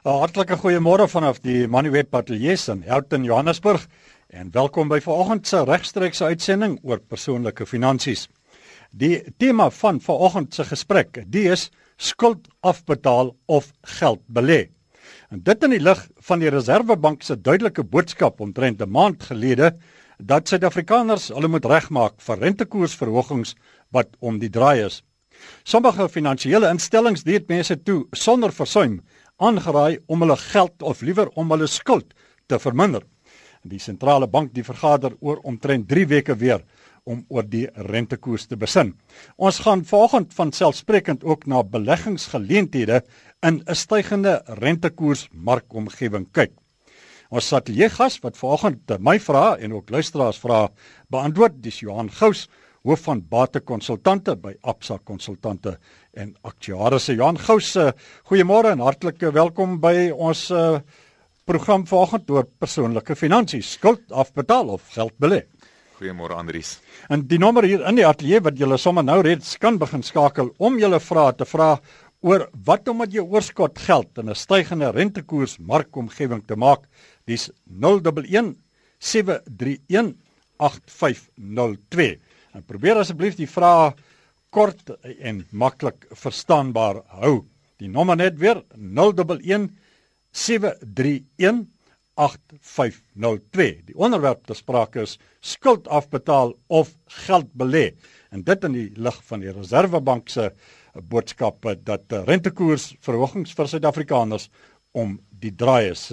'n Hartlike goeiemôre vanaf die Manuweb Ateljees in Houghton, Johannesburg en welkom by vanoggend se regstreekse uitsending oor persoonlike finansies. Die tema van vanoggend se gesprek, dit is skuld afbetaal of geld belê. En dit in die lig van die Reserwebank se duidelike boodskap omtrent 'n maand gelede dat Suid-Afrikaners hulle moet regmaak vir rentekoersverhogings wat om die draai is. Sommige finansiële instellings dit mense toe sonder versuim aangeraai om hulle geld of liewer om hulle skuld te verminder. Die sentrale bank die vergader oor omtrent 3 weke weer om oor die rentekoers te besin. Ons gaan vanoggend van selfsprekend ook na beleggingsgeleenthede in 'n stygende rentekoers markomgewing kyk. Ons sateljeegas wat vanoggend my vrae en ook luisteraars vrae beantwoord, dis Johan Gous hoof van batekonsultante by Absa Konsultante en Aktuariese Jan Gous. Goeiemôre en hartlik welkom by ons uh, program vanoggend oor persoonlike finansies, skuld afbetaal of geld belê. Goeiemôre Andries. En die nommer hier in die ateljee wat julle sommer nou reeds kan begin skakel om julle vrae te vra oor wat om met jou oorskot geld in 'n stygende rentekoers markomgewing te maak. Dis 011 731 8502. En probeer asseblief die vrae kort en maklik verstaanbaar hou. Die nommer net weer 011 731 8502. Die onderwerp te sprake is skuld afbetaal of geld belê. En dit in die lig van die Reserwebank se boodskap dat rentekoers verhogings vir Suid-Afrikaners om die draai is.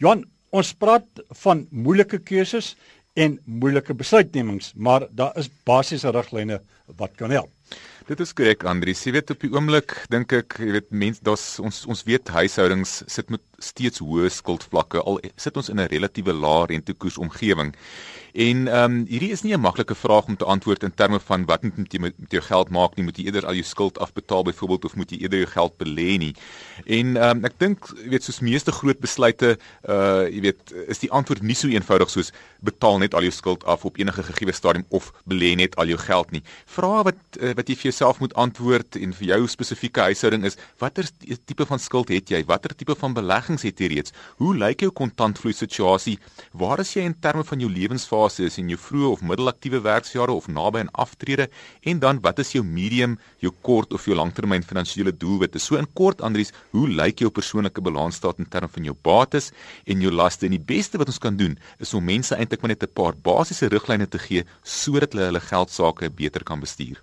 Johan, ons praat van moeilike keuses en moeilike besluitnemings, maar daar is basiese riglyne wat kan help. Dit is korrek Andri. Jy weet op die oomblik dink ek, jy weet mense, daar's ons ons weet huishoudings sit met steeds hoë skuldvlakke al sit ons in 'n relatiewe lae rentekoers omgewing. En ehm um, hierdie is nie 'n maklike vraag om te antwoord in terme van wat moet jy met, met jou geld maak nie, moet jy eerder al jou skuld afbetaal byvoorbeeld of moet jy eerder jou geld belê nie. En ehm um, ek dink jy weet soos meeste groot besluite uh jy weet is die antwoord nie so eenvoudig soos betaal net al jou skuld af op enige gegee stadium of belê net al jou geld nie. Vra wat uh, wat jy vir jouself moet antwoord en vir jou spesifieke huishouding is watter tipe van skuld het jy? Watter tipe van beleggings het jy reeds? Hoe lyk jou kontantvloei situasie? Waar is jy in terme van jou lewensfase fase is in jou vroeë of middelaktiewe werksjare of naby aan aftrede en dan wat is jou medium, jou kort of jou langtermyn finansiële doelwitte? So in kort Andries, hoe lyk jou persoonlike balansstaat in terme van jou bates en jou laste? En die beste wat ons kan doen is om mense eintlik maar net 'n paar basiese riglyne te gee sodat hulle hulle geld sake beter kan bestuur.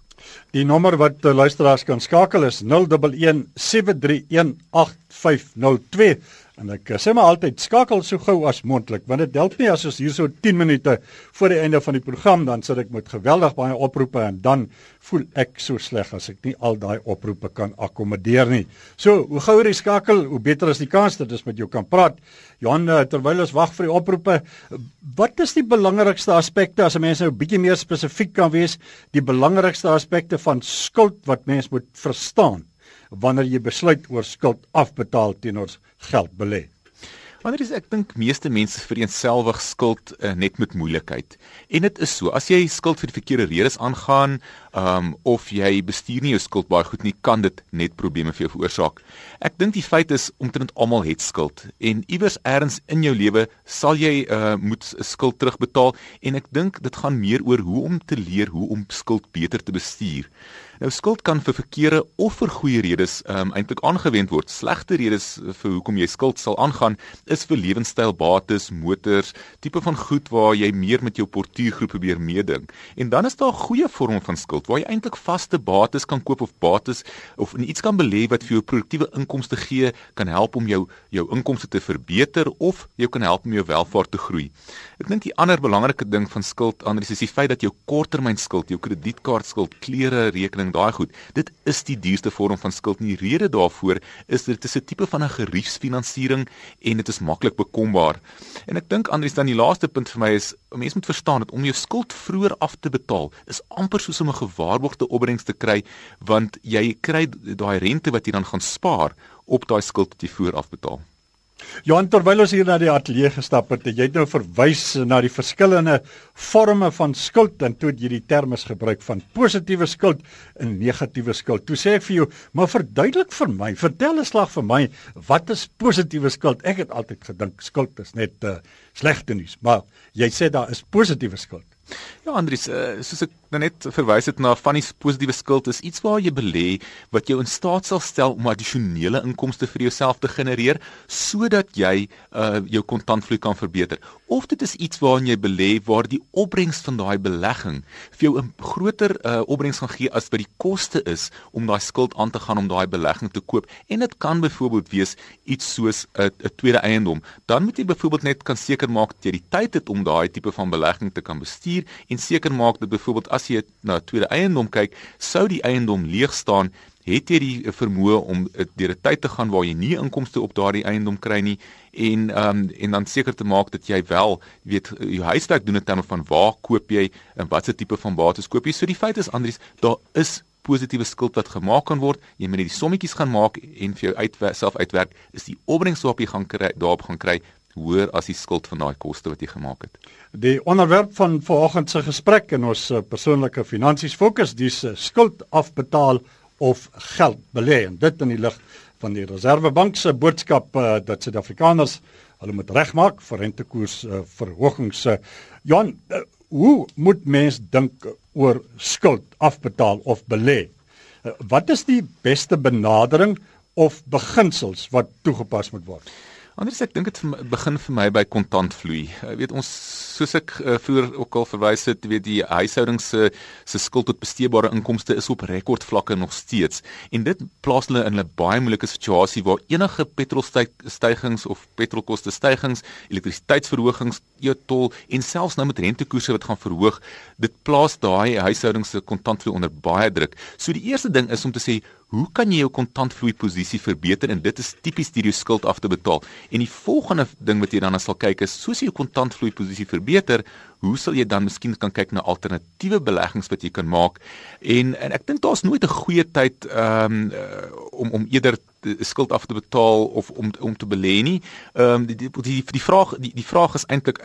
Die nommer wat luisteraars kan skakel is 011 731 8502 En ek sê maar altyd skakel so gou as moontlik want dit help nie as ons hier so 10 minute voor die einde van die program dan sit ek met geweldig baie oproepe en dan voel ek so sleg as ek nie al daai oproepe kan akkommodeer nie. So, hoe gouer jy skakel, hoe beter is die kans dat ons met jou kan praat. Johan, eh, terwyl ons wag vir die oproepe, wat is die belangrikste aspekte as 'n mens nou bietjie meer spesifiek kan wees, die belangrikste aspekte van skuld wat mens moet verstaan? Wanneer jy besluit oor skuld afbetaal teenoor geld belê. Wanneer is ek dink meeste mense vereenselwig skuld uh, net met moeilikheid. En dit is so, as jy skuld vir die verkeerde redes aangaan, um of jy bestuur nie jou skuld baie goed nie, kan dit net probleme vir jou veroorsaak. Ek dink die feit is omtrent almal het skuld en iewers eers in jou lewe sal jy uh moet skuld terugbetaal en ek dink dit gaan meer oor hoe om te leer hoe om skuld beter te bestuur. Nou skuld kan vir verkeerde of vir goeie redes um, eintlik aangewend word. Slegte redes vir hoekom jy skuld sal aangaan is vir lewenstylbates, motors, tipe van goed waar jy meer met jou portuïergroep probeer meeding. En dan is daar goeie vorm van skuld waar jy eintlik vaste bates kan koop of bates of in iets kan belê wat vir jou produktiewe inkomste gee, kan help om jou jou inkomste te verbeter of jou kan help om jou welvaart te groei. Ek dink die ander belangrike ding van skuld, Andries, is die feit dat jou korttermynskuld, jou kredietkaartskuld, klere rekening daai goed. Dit is die duurste vorm van skuld. Die rede daarvoor is dit is 'n tipe van 'n geriefsfinansiering en dit is maklik bekombaar. En ek dink Andries dan die laaste punt vir my is mense moet verstaan dat om jou skuld vroeër af te betaal is amper soos om 'n gewaarborgde opbrengs te kry want jy kry daai rente wat jy dan gaan spaar op daai skuld wat jy vroeër afbetaal. Johan terwyl ons hier na die ateljee gestap het, het jy nou verwys na die verskillende forme van skuld en toe jy die terme gebruik van positiewe skuld en negatiewe skuld. Toe sê ek vir jou, maar verduidelik vir my, vertel 'n slag vir my, wat is positiewe skuld? Ek het altyd gedink skuld is net uh, slegte nuus, maar jy sê daar is positiewe skuld. Ja Andries, uh, soos ek nou net verwys het na van die positiewe skuld is iets waar jy belê wat jou in staat sal stel om addisionele inkomste vir jouself te genereer sodat jy uh jou kontantvloei kan verbeter. Of dit is iets waarin jy belê waar die opbrengs van daai belegging vir jou 'n groter uh opbrengs gaan gee as wat die koste is om daai skuld aan te gaan om daai belegging te koop. En dit kan byvoorbeeld wees iets soos 'n 'n tweede eiendom. Dan moet jy byvoorbeeld net kan seker maak dat jy die tyd het om daai tipe van belegging te kan bestuur en seker maak dat byvoorbeeld as jy na tweede eiendom kyk, sou die eiendom leeg staan, het jy die vermoë om deur 'n tyd te gaan waar jy nie inkomste op daardie eiendom kry nie en ehm um, en dan seker te maak dat jy wel weet jou huiswerk doen in terme van waar koop jy en watse tipe van bates koop jy. So die feit is Andries, daar is positiewe skuld wat gemaak kan word. Jy moet net die sommetjies gaan maak en vir jou uit self uitwerk is die opbrengs wat jy gaan kry daarop gaan kry hoër as die skuld van daai koste wat jy gemaak het. Die onderwerp van vanoggend se gesprek in ons eh, persoonlike finansies fokus dis skuld afbetaal of geld belê en dit in die lig van die Reserwebank se boodskap uh, dat Suid-Afrikaners hulle moet regmaak vir rentekoers uh, verhogings. Uh, Jan, uh, hoe moet mens dink oor skuld afbetaal of belê? Uh, wat is die beste benadering of beginsels wat toegepas moet word? Anders ek dink dit begin vir my by kontantvloei. Jy weet ons soos ek uh, vroeër ook al verwys het, weet die huishoudings se se skuld tot besteedbare inkomste is op rekordvlakke nog steeds. En dit plaas hulle in 'n baie moeilike situasie waar enige petrolstygings of petrolkoste stygings, elektrisiteitsverhogings, e-tol en selfs nou met rentekoerse wat gaan verhoog, dit plaas daai huishoudings se kontantvloei onder baie druk. So die eerste ding is om te sê Hoe kan jy jou kontantvloei posisie verbeter en dit is tipies deur jou skuld af te betaal. En die volgende ding wat jy dan sal kyk is soos jy jou kontantvloei posisie verbeter, hoe sal jy dan miskien kan kyk na alternatiewe beleggings wat jy kan maak? En en ek dink daar's nooit 'n goeie tyd um, om om eerder skuld af te betaal of om om te belê nie. Ehm um, die, die die die vraag die die vraag is eintlik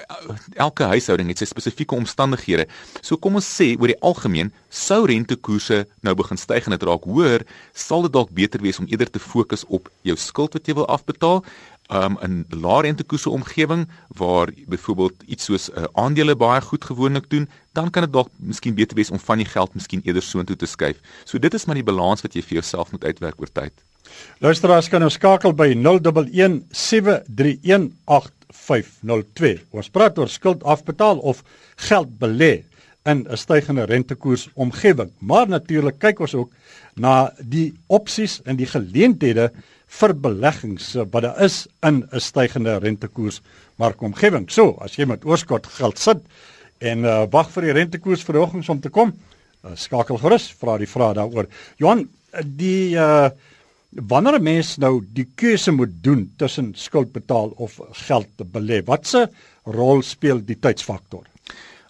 elke huishouding het sy spesifieke omstandighede. So kom ons sê oor die algemeen sou rentekoerse nou begin styg en dit raak hoër, sal dit dalk beter wees om eerder te fokus op jou skuld wat jy wil afbetaal um, in lae rentekoerse omgewing waar byvoorbeeld iets soos 'n uh, aandele baie goed gewoonlik doen, dan kan dit dalk miskien beter wees om van die geld miskien eerder soontoe te skuif. So dit is maar die balans wat jy vir jouself moet uitwerk oor tyd. Luisteraars kan nou skakel by 011 731 8502. Ons praat oor skuld afbetaal of geld belê in 'n stygende rentekoers omgewing. Maar natuurlik kyk ons ook na die opsies en die geleenthede vir beleggings wat daar is in 'n stygende rentekoers markomgewing. So, as jy met oorskot geld sit en uh, wag vir die rentekoersverhogings om te kom, uh, skakel gerus, vra die vraag daaroor. Johan, die uh, wanneer 'n mens nou die keuse moet doen tussen skuld betaal of geld te belê, watse rol speel die tydsfaktor?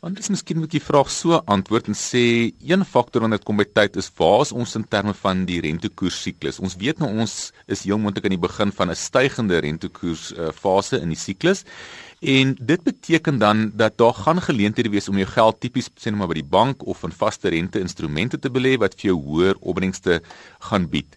Anders miskien moet jy vraag so antwoord en sê een faktor wanneer dit kom by tyd is waar is ons in terme van die rentekoers siklus. Ons weet nou ons is heel moontlik aan die begin van 'n stygende rentekoers uh, fase in die siklus. En dit beteken dan dat daar gaan geleenthede wees om jou geld tipies sê net maar by die bank of in vaste rente instrumente te belê wat vir jou hoër opbrengste gaan bied.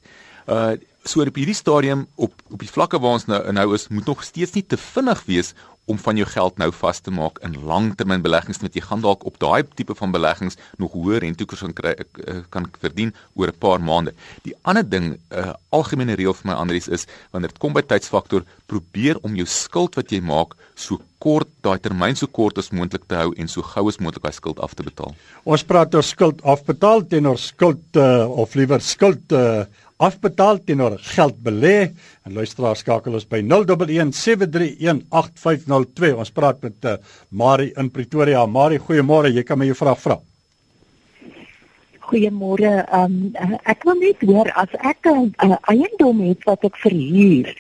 Uh so op hierdie stadium op op die vlakke waar ons nou nou is, moet nog steeds nie te vinnig wees om van jou geld nou vas te maak in langtermynbeleggings met jy gaan dalk op daai tipe van beleggings nog hoër rentekoers kan kry eh, kan verdien oor 'n paar maande. Die ander ding, 'n uh, eh, algemene reël vir my Andries is wanneer dit kom by tydsfaktor, probeer om jou skuld wat jy maak so kort daai termyn so kort as moontlik te hou en so gou as moontlik daai skuld af te betaal. Ons praat oor skuld afbetaal teenoor skuld uh, of liewer skuld uh, afbetaal teenoor geld belê. En luisteraars skakel ons by 0117318502 ons praat met uh, Marie in Pretoria. Marie goeiemôre. Jy kan my jou vraag vra. Goeiemôre. Um, ek wil net hoor as ek 'n uh, eiendom het wat ek verhuur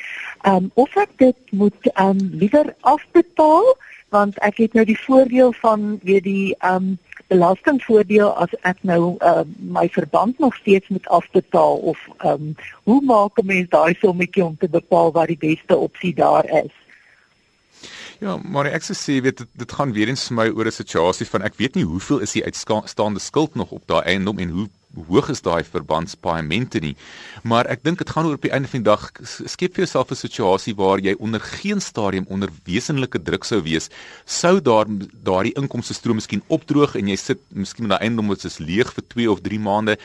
um, of ek dit moet um, liewer afbetaal want ek het nou die voordeel van weet die um, belastingvoordeel as ek nou uh, my verband nog steeds moet afbetaal of um, hoe maak 'n mens daai sommetjie om te bepaal wat die beste opsie daar is? Ja, maar ek sê weet dit, dit gaan weer eens vir my oor 'n situasie van ek weet nie hoeveel is die uitstaande skuld nog op daai eiendom en hoe hoog is daai verbandspaaiemente nie. Maar ek dink dit gaan oor op die einde van die dag skep vir jouself 'n situasie waar jy onder geen stadium onder wesenlike druk sou wees sou daar daardie inkomste stroom miskien opdroog en jy sit miskien met daai eiendom wat is leeg vir 2 of 3 maande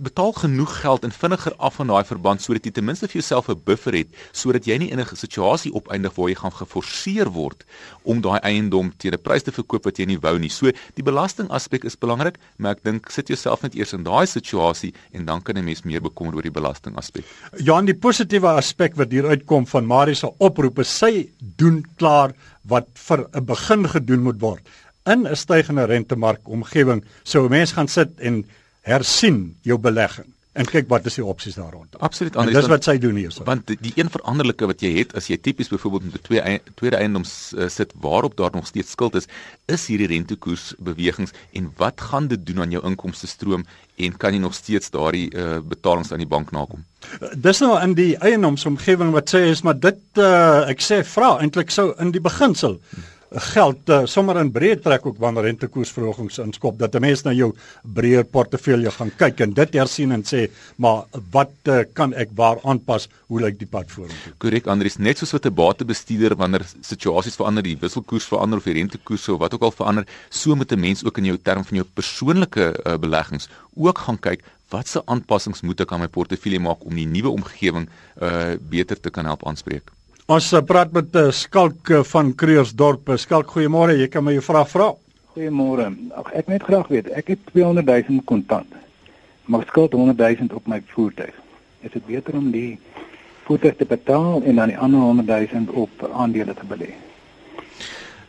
betaal genoeg geld en vinniger af van daai verband sodat jy ten minste vir jouself 'n buffer het sodat jy nie in 'n situasie opeindig waar jy gaan geforseer word om daai eiendom teen 'n prys te verkoop wat jy nie wou nie. So die belasting aspek is belangrik, maar ek dink sit jouself net eers in daai situasie en dan kan 'n mens meer bekommer oor die belasting aspek. Ja, die positiewe aspek wat hier uitkom van Marie se oproepe, sy doen klaar wat vir 'n begin gedoen moet word in 'n stygende rentemark omgewing. So 'n mens gaan sit en hersien jou belegging en kyk wat is die opsies daar rond. Absoluut anders. Dis wat sy doen hier. So. Want die, een veranderlike wat jy het as jy tipies byvoorbeeld met 'n twee tweede eiendoms uh, sit waarop daar nog steeds skuld is, is hierdie rentekoers bewegings en wat gaan dit doen aan jou inkomste stroom en kan jy nog steeds daardie uh, betalings aan die bank nakom? Uh, dis nou in die eiendomsomgewing wat sê is maar dit uh, ek sê vra eintlik sou in die beginsel hmm geld uh, sommer in breë trek ook wanneer rentekoersverhogings inskop dat 'n mens na jou breër portefeulje gaan kyk en dit hersien en sê maar wat uh, kan ek waar aanpas? Hoe lyk die pad vorentoe? Korrek Andries net soos wat 'n batebestuurder wanneer situasies verander die wisselkoers verander of die rentekoers of wat ook al verander so moet 'n mens ook in jou term van jou persoonlike uh, beleggings ook gaan kyk watse aanpassings moet ek aan my portefeulje maak om die nuwe omgewing uh, beter te kan help aanspreek Ons uh, praat met uh, Skalk uh, van Kreersdorp. Skalk, goeiemôre. Jy kan my jou vraag vra. Goeiemôre. Ek net graag weet, ek het 200 000 kontant. Maar skuld 100 000 op my voertuig. Is dit beter om die voertuig te betaal en dan die ander 100 000 op aandele te belê?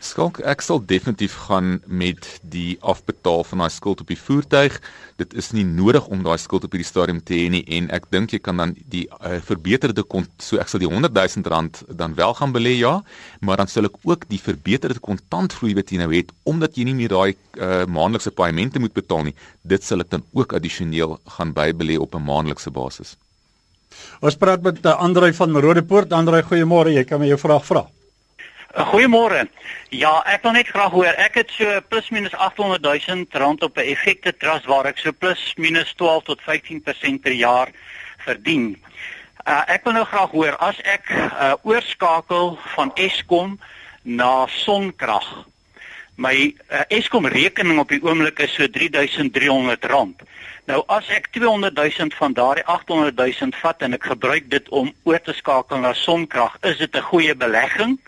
Skalk, ek sal definitief gaan met die afbetaal van daai skuld op die voertuig. Dit is nie nodig om daai skuld op hierdie stadium te hê nie en ek dink jy kan dan die uh, verbeterde kont so ek sal die 100 000 rand dan wel gaan belê ja, maar dan sal ek ook die verbeterde kontantvloei wat jy nou het omdat jy nie meer daai uh, maandelikse paemente moet betaal nie. Dit sal ek dan ook addisioneel gaan bybelê op 'n maandelikse basis. Ons praat met uh, Andrei van Rodepoort. Andrei, goeiemôre. Jy kan my jou vraag vra. Uh, goeiemôre. Ja, ek wil net graag hoor. Ek het so plus minus 800 000 rand op 'n effekte trust waar ek so plus minus 12 tot 15% per jaar verdien. Uh, ek wil nou graag hoor as ek uh, oorskakel van Eskom na sonkrag. My uh, Eskom rekening op die oomblik is so 3300 rand. Nou as ek 200 000 van daardie 800 000 vat en ek gebruik dit om oor te skakel na sonkrag, is dit 'n goeie belegging?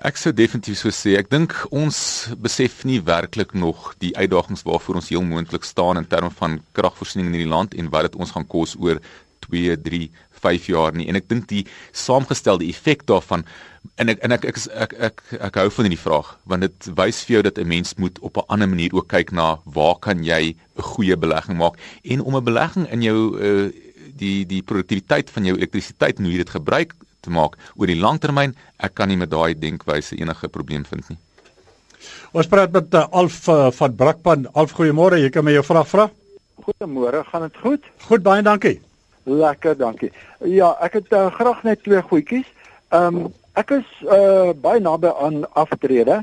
Ek sou definitief so sê. Ek dink ons besef nie werklik nog die uitdagings waarvoor ons heel moontlik staan in terme van kragvoorsiening in hierdie land en wat dit ons gaan kos oor 2, 3, 5 jaar nie. En ek dink die saamgestelde effek daarvan en ek en ek ek ek ek, ek, ek hou van hierdie vraag want dit wys vir jou dat 'n mens moet op 'n ander manier ook kyk na waar kan jy 'n goeie belegging maak en om 'n belegging in jou uh, die die produktiwiteit van jou elektrisiteit en hoe jy dit gebruik te maak oor die langtermyn. Ek kan nie met daai denkwyse enige probleem vind nie. Ons praat met uh, Alf uh, van Brakpan. Alf, goeiemôre. Jy kan my jou vraag vra? Goeiemôre. Gaan dit goed? Goed, baie dankie. Lekker, dankie. Ja, ek het uh, graag net twee goedjies. Ehm um, ek is uh, baie naby aan aftrede.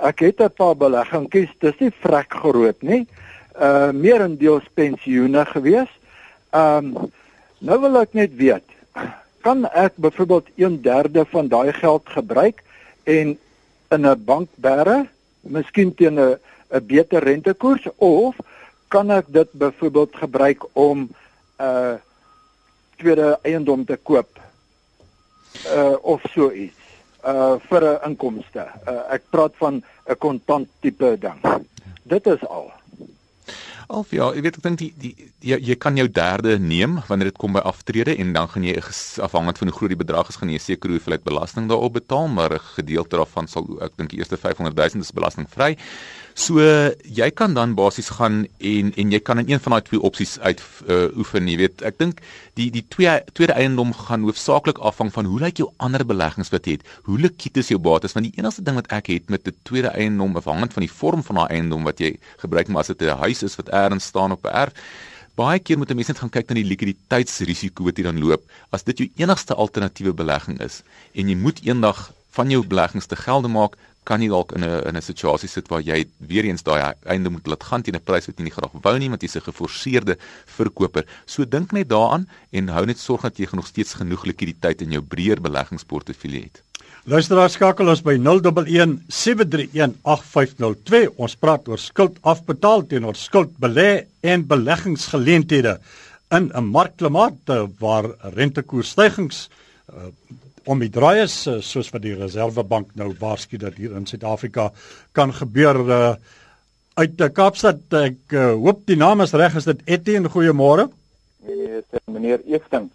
Ek het 'n paar beleggingkies. Dis nie vrek groot nie. Uh meerendeels pensioene gewees. Ehm um, nou wil ek net weet kan ek byvoorbeeld 1/3 van daai geld gebruik en in 'n bank bære, miskien teen 'n 'n beter rentekoers of kan ek dit byvoorbeeld gebruik om 'n uh, tweede eiendom te koop uh of so iets uh vir 'n inkomste. Uh, ek praat van 'n kontant tipe ding. Dit is al. Alf ja, ek weet ek dink die, die jy, jy kan jou derde neem wanneer dit kom by aftrede en dan gaan jy afhangend van hoe groot die bedrag is gaan jy seker hoeveelheid belasting daarop betaal, maar 'n gedeelte daarvan sal ek dink die eerste 500 000 is belastingvry. So jy kan dan basies gaan en en jy kan in een van daai twee opsies uit uh, oefen, jy weet. Ek dink die die twee tweede eiendom gaan hoofsaaklik afhang van hoe lyk jou ander beleggings wat jy het. Hoe likwid is jou bates? Want die enigste ding wat ek het met 'n tweede eiendom afhangend van die vorm van daai eiendom wat jy gebruik, maar as dit 'n huis is wat ergens staan op 'n erf, baie keer moet 'n mens net gaan kyk na die likwiditeitsrisiko wat jy dan loop. As dit jou enigste alternatiewe belegging is en jy moet eendag van jou beleggings te gelde maak, kan jy dalk in 'n in 'n situasie sit waar jy weer eens daai einde moet laat gaan teen 'n prys wat jy nie graag wou nie want jy's 'n geforseerde verkoper. So dink net daaraan en hou net sorg dat jy nog steeds genoeg likwiditeit in jou breër beleggingsportefeulje het. Luisteraars skakel ons by 011 731 8502. Ons praat oor skuld afbetaal teenoor skuld belê en beleggingsgeleenthede in 'n markklimaat eh, waar rentekoersstygings uh, om die draai is uh, soos wat die Reserwebank nou waarsku dat hier in Suid-Afrika kan gebeur uh, uit die Kaapstad. Ek uh, hoop die naam is reg. Is dit Etienne? Goeiemôre. Nee, nee, meneer Eften.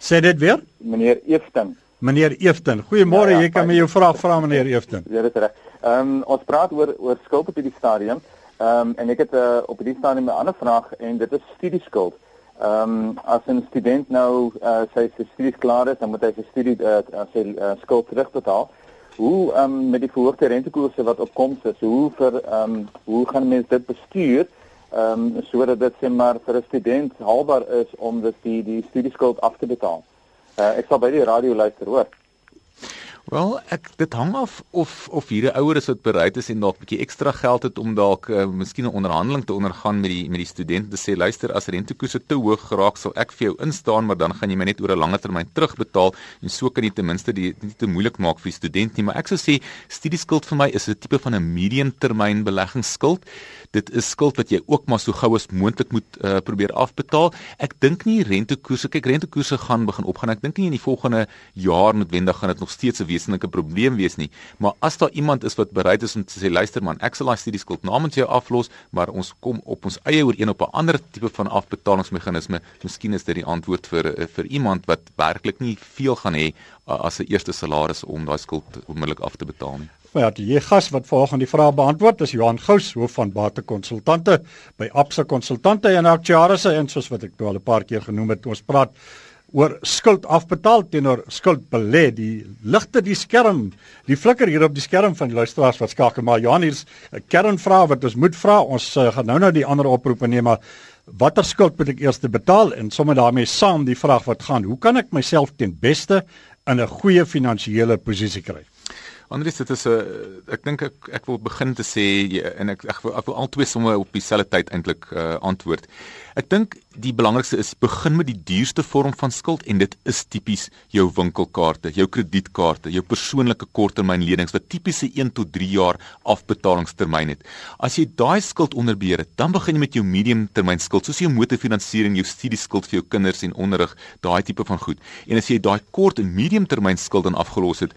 Sê dit weer? Meneer Eften. Meneer Eften. Goeiemôre, ja, ja, jy kan my jou vraag vra meneer Eften. Ja, dit is reg. Ehm um, ons praat oor oor skuld op hierdie stadium. Ehm um, en ek het uh, op hierdie stadium 'n ander vraag en dit is studieskuld. Ehm um, as 'n student nou uh, sy sy studies klaar is, dan moet hy sy studie uh, sy uh, skuld terugbetaal. Hoe ehm um, met die verhoogde rentekoerse wat opkom is, hoe vir ehm um, hoe gaan mense dit bestuur? Ehm um, sodat dit sê maar vir 'n student haalbaar is om dit die die studieskuld af te betaal. Uh, ek sal by die radio luister, hoor. Wel, ek dit hang af of of hierdie ouer is wat bereid is en dalk 'n bietjie ekstra geld het om dalk uh, miskien 'n onderhandeling te ondergaan met die met die studente sê luister as rentekoerse te hoog geraak sal ek vir jou instaan maar dan gaan jy my net oor 'n langer termyn terugbetaal en so kan jy ten minste die nie te moeilik maak vir die student nie. Maar ek sou sê studieskuld vir my is 'n tipe van 'n medium termyn beleggingsskuld dit is skuld wat jy ook maar so gou as moontlik moet uh, probeer afbetaal. Ek dink nie rentekoerse kyk rentekoerse gaan begin opgaan. Ek dink nie in die volgende jaar noodwendig gaan dit nog steeds 'n wesenlike probleem wees nie. Maar as daar iemand is wat bereid is om te sê luister man, ek sal daai studieskuld namens jou aflos, maar ons kom op ons eie ooreen op 'n ander tipe van afbetalingsmeganisme, miskien is dit die antwoord vir eh, vir iemand wat werklik nie veel gaan hê as 'n eerste salaris om daai skuld onmiddellik af te betaal nie. Ja, die gas wat volgens die vraag beantwoord is Johan Gous, hoof van Bate Konsultante by Absa Konsultante en Actuariëse en soos wat ek nou al 'n paar keer genoem het, ons praat oor skuld afbetaal teenoor skuld belê. Die ligte die skerm, die flikker hier op die skerm van die luisteraars wat skakel maar Johan hier's 'n kernvraag wat ons moet vra. Ons uh, gaan nou nou die ander oproepe neem maar watter skuld moet ek eers betaal en sommer daarmee saam die vraag wat gaan, hoe kan ek myself ten beste in 'n goeie finansiële posisie kry? Andries, dit is 'n ek dink ek ek wil begin te sê en ek ek wil, ek wil al twee somme op dieselfde tyd eintlik uh, antwoord. Ek dink die belangrikste is begin met die duurste vorm van skuld en dit is tipies jou winkelkaarte, jou kredietkaarte, jou persoonlike korttermynlenings wat tipiese 1 tot 3 jaar afbetalingstermyn het. As jy daai skuld onderbeheer, dan begin jy met jou mediumtermynskuld, soos jou motorfinansiering, jou studieskuld vir jou kinders en onderrig, daai tipe van goed. En as jy daai kort en mediumtermynskuld dan afgelos het,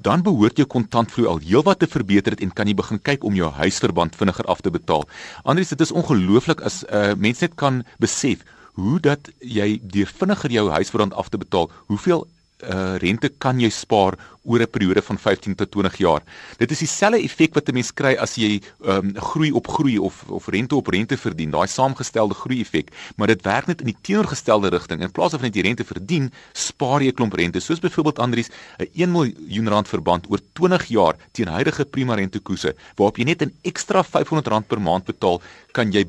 dan behoort jou kontantvloei al heelwat te verbeter het en kan jy begin kyk om jou huisverband vinniger af te betaal. Andries, dit is ongelooflik as 'n uh, mens net kan besef hoe dat jy deur vinniger jou huisverand af te betaal, hoeveel uh rente kan jy spaar oor 'n periode van 15 tot 20 jaar. Dit is dieselfde effek wat 'n mens kry as jy um groei op groei of of rente op rente verdien, daai saamgestelde groei effek, maar dit werk net in die teenoorgestelde rigting. In plaas van net die rente verdien, spaar jy 'n klomp rente. Soos byvoorbeeld Andries, 'n 1 miljoen rand verband oor 20 jaar teen huidige prima rentekoerse, waarop jy net 'n ekstra 500 rand per maand betaal, kan jy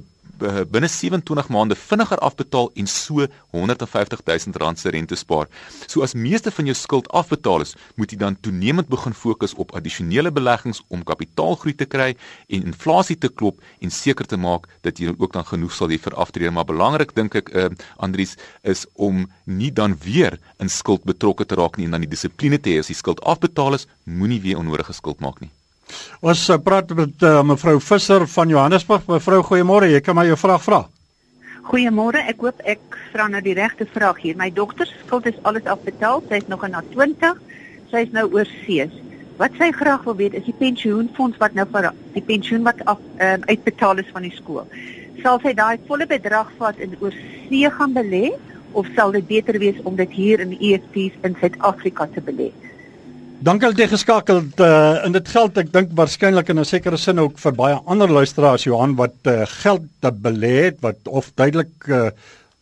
binne 27 maande vinniger afbetaal en so 150000 rand se rente spaar. So as meeste van jou skuld afbetaal is, moet jy dan toenemend begin fokus op addisionele beleggings om kapitaalgroei te kry en inflasie te klop en seker te maak dat jy ook dan genoeg sal hê vir aftrede. Maar belangrik dink ek uh, Andries is om nie dan weer in skuld betrokke te raak nie en dan die dissipline te hê as die skuld afbetaal is, moenie weer onnodige skuld maak nie. Ons uh, praat met uh, mevrou Visser van Johannesburg. Mevrou, goeiemôre. Jy kan my jou vraag vra. Goeiemôre. Ek hoop ek vra nou die regte vraag hier. My dogter se skuld is alles afbetaal. Sy is nog in haar 20. Sy is nou oorsees. Wat sy graag wil weet is die pensioenfonds wat nou vir die pensioen wat af um, uitbetaal is van die skool. Sal sy daai volle bedrag vat en oorsee gaan belê of sal dit beter wees om dit hier in EFT's in Suid-Afrika te belê? Dankie dat jy geskakel het. Uh, in dit geld ek dink waarskynlik in 'n sekere sin ook vir baie ander luisteraars Johan wat uh, geld te belê het wat of duidelik uh,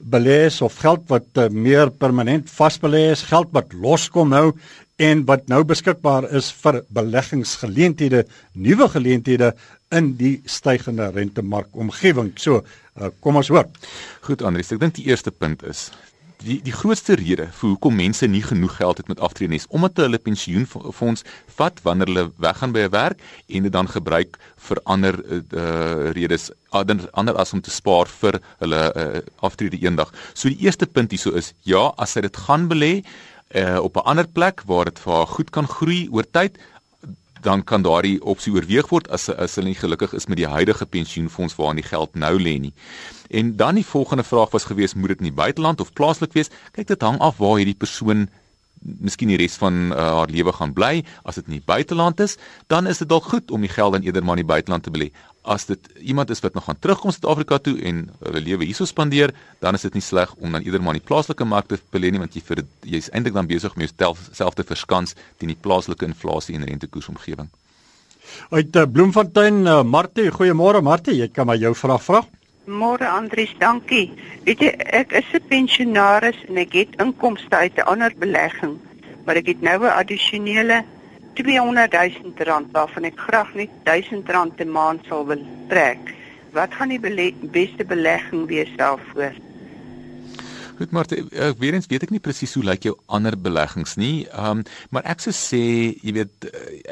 belê is of geld wat uh, meer permanent vasbelê is, geld wat loskom nou en wat nou beskikbaar is vir beleggingsgeleenthede, nuwe geleenthede in die stygende rentemark omgewing. So, uh, kom ons hoor. Goed Andries, ek dink die eerste punt is die die grootste rede vir hoekom mense nie genoeg geld het met aftrede is omdat hulle pensioenfonds vat wanneer hulle weggaan by 'n werk en dit dan gebruik vir ander uh, redes ander, ander as om te spaar vir hulle uh, aftrede eendag. So die eerste punt hierso is ja, as hy dit gaan belê uh, op 'n ander plek waar dit vir haar goed kan groei oor tyd dan kan daardie opsie oorweeg word as as hulle nie gelukkig is met die huidige pensioenfonds waarin die geld nou lê nie. En dan die volgende vraag was gewees moet dit in die buiteland of plaaslik wees? Kyk dit hang af waar hierdie persoon miskien die res van uh, haar lewe gaan bly. As dit in die buiteland is, dan is dit dalk goed om die geld dan eerder maar in die buiteland te belê. As dit iemand is wat nog gaan terugkom Suid-Afrika toe en hulle lewe hierso spandeer, dan is dit nie sleg om dan eerder maar in die plaaslike mark te belê nie want jy vir jy's eintlik dan besig om jouself te verskans teen die plaaslike inflasie en rentekoersomgewing. Uit uh, Bloemfontein, uh, Martie, goeiemôre Martie, jy kan maar jou vraag vra. Môre Andries, dankie. Weet jy, ek is 'n pensionaris en ek het inkomste uit 'n ander belegging, maar ek het nou 'n addisionele 200 000 rand waarvan ek graag net 1000 rand 'n maand sal wil trek. Wat gaan die bele beste belegging wees daarvoor? Goed maar ek uh, weer eens weet ek nie presies hoe lyk jou ander beleggings nie. Ehm um, maar ek sou sê jy weet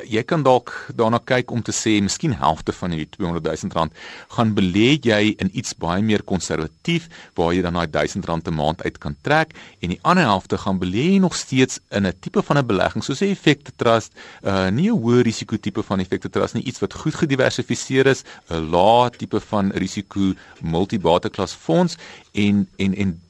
jy kan dalk daarna kyk om te sê miskien helfte van hierdie 200 000 rand gaan belê jy in iets baie meer konservatief waar jy dan daai 1000 rand 'n maand uit kan trek en die ander helfte gaan belê jy nog steeds in 'n tipe van 'n belegging soos 'n effekte trust, uh nie 'n hoë risiko tipe van effekte trust nie, iets wat goed gediversifiseer is, 'n lae tipe van risiko multibate klas fonds en en en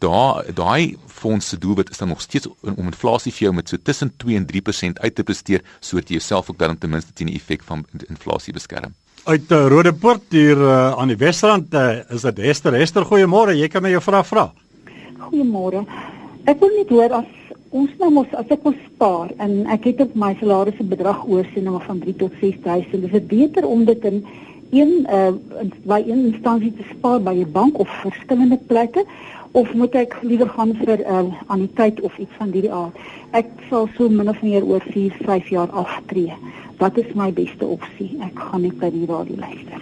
daai fonds se doelwit is dan nog steeds om inflasie vir jou met so tussen 2 en 3% uit te presteer sodat jy jouself ook dan ten minste teen die effek van inflasie beskerm. Uit uh, Rodepoort hier uh, aan die Wesrand uh, is dit Hester. Hester, goeiemôre. Jy kan my jou vraag vra. Goeiemôre. Ek wil net hoor as ons nou mos as ek wil spaar en ek het op my salaris 'n bedrag oor sien nou van 3 tot 6000. Is dit beter om dit in een uh, by een instansie te spaar by 'n bank of verskillende plekke of moet ek liewer gaan vir 'n uh, anniteit of iets van hierdie aard? Ek sal so min of meer oor 4, 5 jaar aftree. Wat is my beste opsie? Ek gaan net by die radio luister.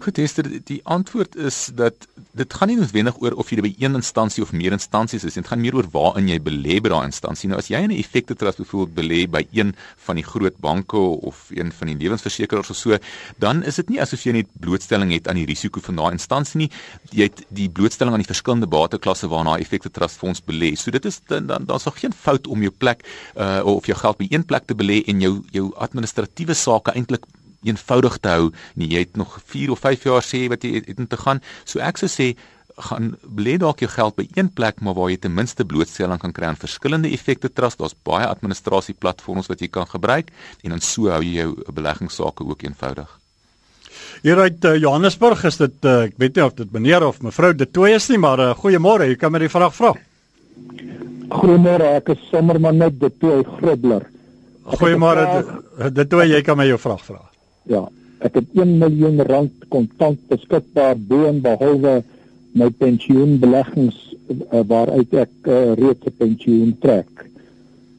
Goed, Esther, die antwoord is dat dit gaan nie noodwendig oor of jy by een instansie of meer instansies is, dit gaan meer oor waarin jy belê by daai instansie. Nou as jy in 'n effekte trust byvoorbeeld belê by een van die groot banke of een van die lewensversekerings of so, dan is dit nie asof jy net blootstelling het aan die risiko van daai instansie nie. Jy het die blootstelling aan die verskillende bateklasse waarna effekte trust fonds belê. So dit is dan dan daar's nog geen fout om jou plek uh of jou geld by een plek te belê en jou jou administratiewe sake eintlik eenvoudig te hou nie. Jy het nog 4 of 5 jaar sê wat jy het, het om te gaan. So ek sou sê gaan belê dalk jou geld by een plek maar waar jy ten minste blootstelling kan kry aan verskillende effekte trust. Daar's baie administrasie platforms wat jy kan gebruik en dan so hou jy jou beleggingsake ook eenvoudig. Hieruit uh, Johannesburg is dit uh, ek weet nie of dit meneer of mevrou De Tooy is nie, maar uh, goeiemôre, jy kan my die vraag vra. Goeiemôre, ek is sommer maar net De Tooy Grobler. Goeiemôre De Tooy, jy kan my jou vraag vra. Ja, ek het 1 miljoen rand kontant beskikbaar bo en behalwe my pensioenbeleggings uh, waaruit ek uh, reeds 'n pensioen trek.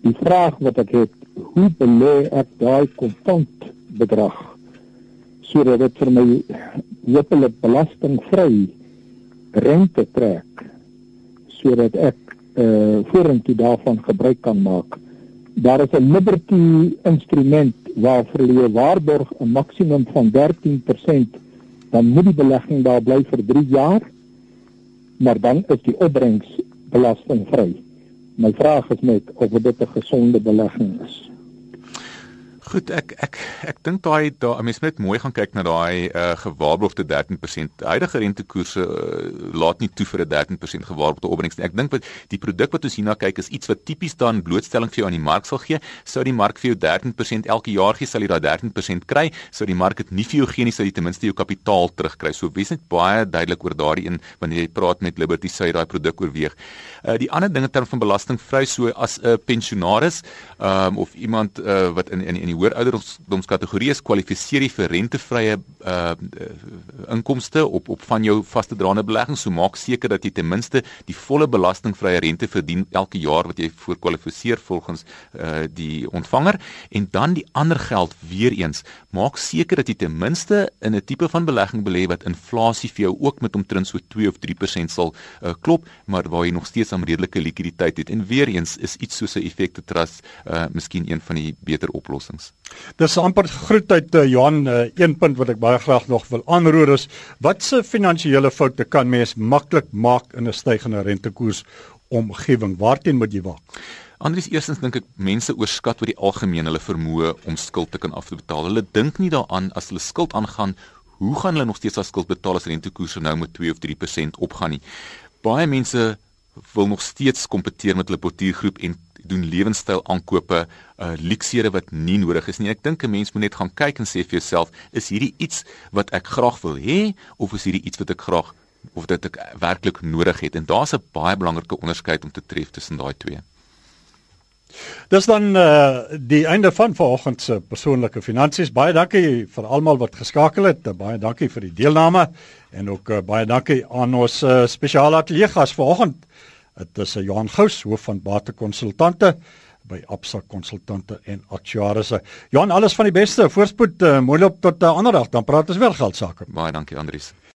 Die vraag wat ek het, hoe belê ek daai kontant bedrag sodat dit vir my hopelik belastingvry rente trek sodat ek uh, vorentoe daarvan gebruik kan maak. Daar is 'n Liberty instrument waarvoor jy waarborg 'n maksimum van 13%, dan moet die belegging daar bly vir 3 jaar, maar dan is die opbrengs belastingvry. My vraag is net of dit 'n gesonde belegging is. Goed, ek ek ek dink daai daai mens moet mooi gaan kyk na daai uh, gewaarborgde 13%. Die huidige rentekoerse uh, laat nie toe vir 'n 13% gewaarborgde opbrengs nie. Ek dink wat die produk wat ons hierna kyk is iets wat tipies dan blootstelling vir jou aan die mark sal gee. Sou die mark vir jou 13% elke jaar gee, sal jy daai 13% kry. Sou die mark dit nie vir jou gee nie, sal jy ten minste jou kapitaal terugkry. So wees net baie duidelik oor daardie een wanneer jy praat met Liberty sou jy daai produk oorweeg. Uh, die ander ding in terme van belastingvry so as 'n uh, pensionaris um, of iemand uh, wat in in, in die hoër ouderdomskategorie is kwalifiseer jy vir rentevrye uh inkomste op op van jou vaste draande belegging. So maak seker dat jy ten minste die volle belastingvrye rente verdien elke jaar wat jy voor kwalifiseer volgens uh die ontvanger. En dan die ander geld weer eens. Maak seker dat jy ten minste in 'n tipe van belegging belê wat inflasie vir jou ook met omtrent so 2 of 3% sal uh, klop maar waar jy nog steeds 'n redelike likwiditeit het. En weer eens is iets soos 'n effekte trust uh miskien een van die beter oplossings Dis amper groet uit uh, Johan uh, een punt wat ek baie graag nog wil aanroer is watse finansiële foute kan mens maklik maak in 'n stygende rentekoers omgewing waarteen moet jy waak? Andries eerstens dink ek mense oorskat oor die algemeen hulle vermoë om skuld te kan afbetaal. Hulle dink nie daaraan as hulle skuld aangaan, hoe gaan hulle nog steeds as skuld betaal as rentekoerse nou met 2 of 3% opgaan nie. Baie mense wil nog steeds kompeteer met hulle portuïergroep en doen lewenstyl aankope, uh luksere wat nie nodig is nie. Ek dink 'n mens moet net gaan kyk en sê vir jouself, is hierdie iets wat ek graag wil hê of is hierdie iets wat ek graag of dit ek werklik nodig het? En daar's 'n baie belangrike onderskeid om te tref tussen daai twee. Dis dan uh die einde van vanoggend se persoonlike finansies. Baie dankie vir almal wat geskakel het. Baie dankie vir die deelname en ook uh, baie dankie aan ons uh, spesiale ateljee gas vanoggend. Dit is eh, Johan Gous, hoof van Bate Konsultante by Absa Konsultante en Actuaries. Johan, alles van die beste. Voorspoed, uh, mooi loop tot 'n uh, ander dag. Dan praat ons weer geld sake. Baie dankie Andries.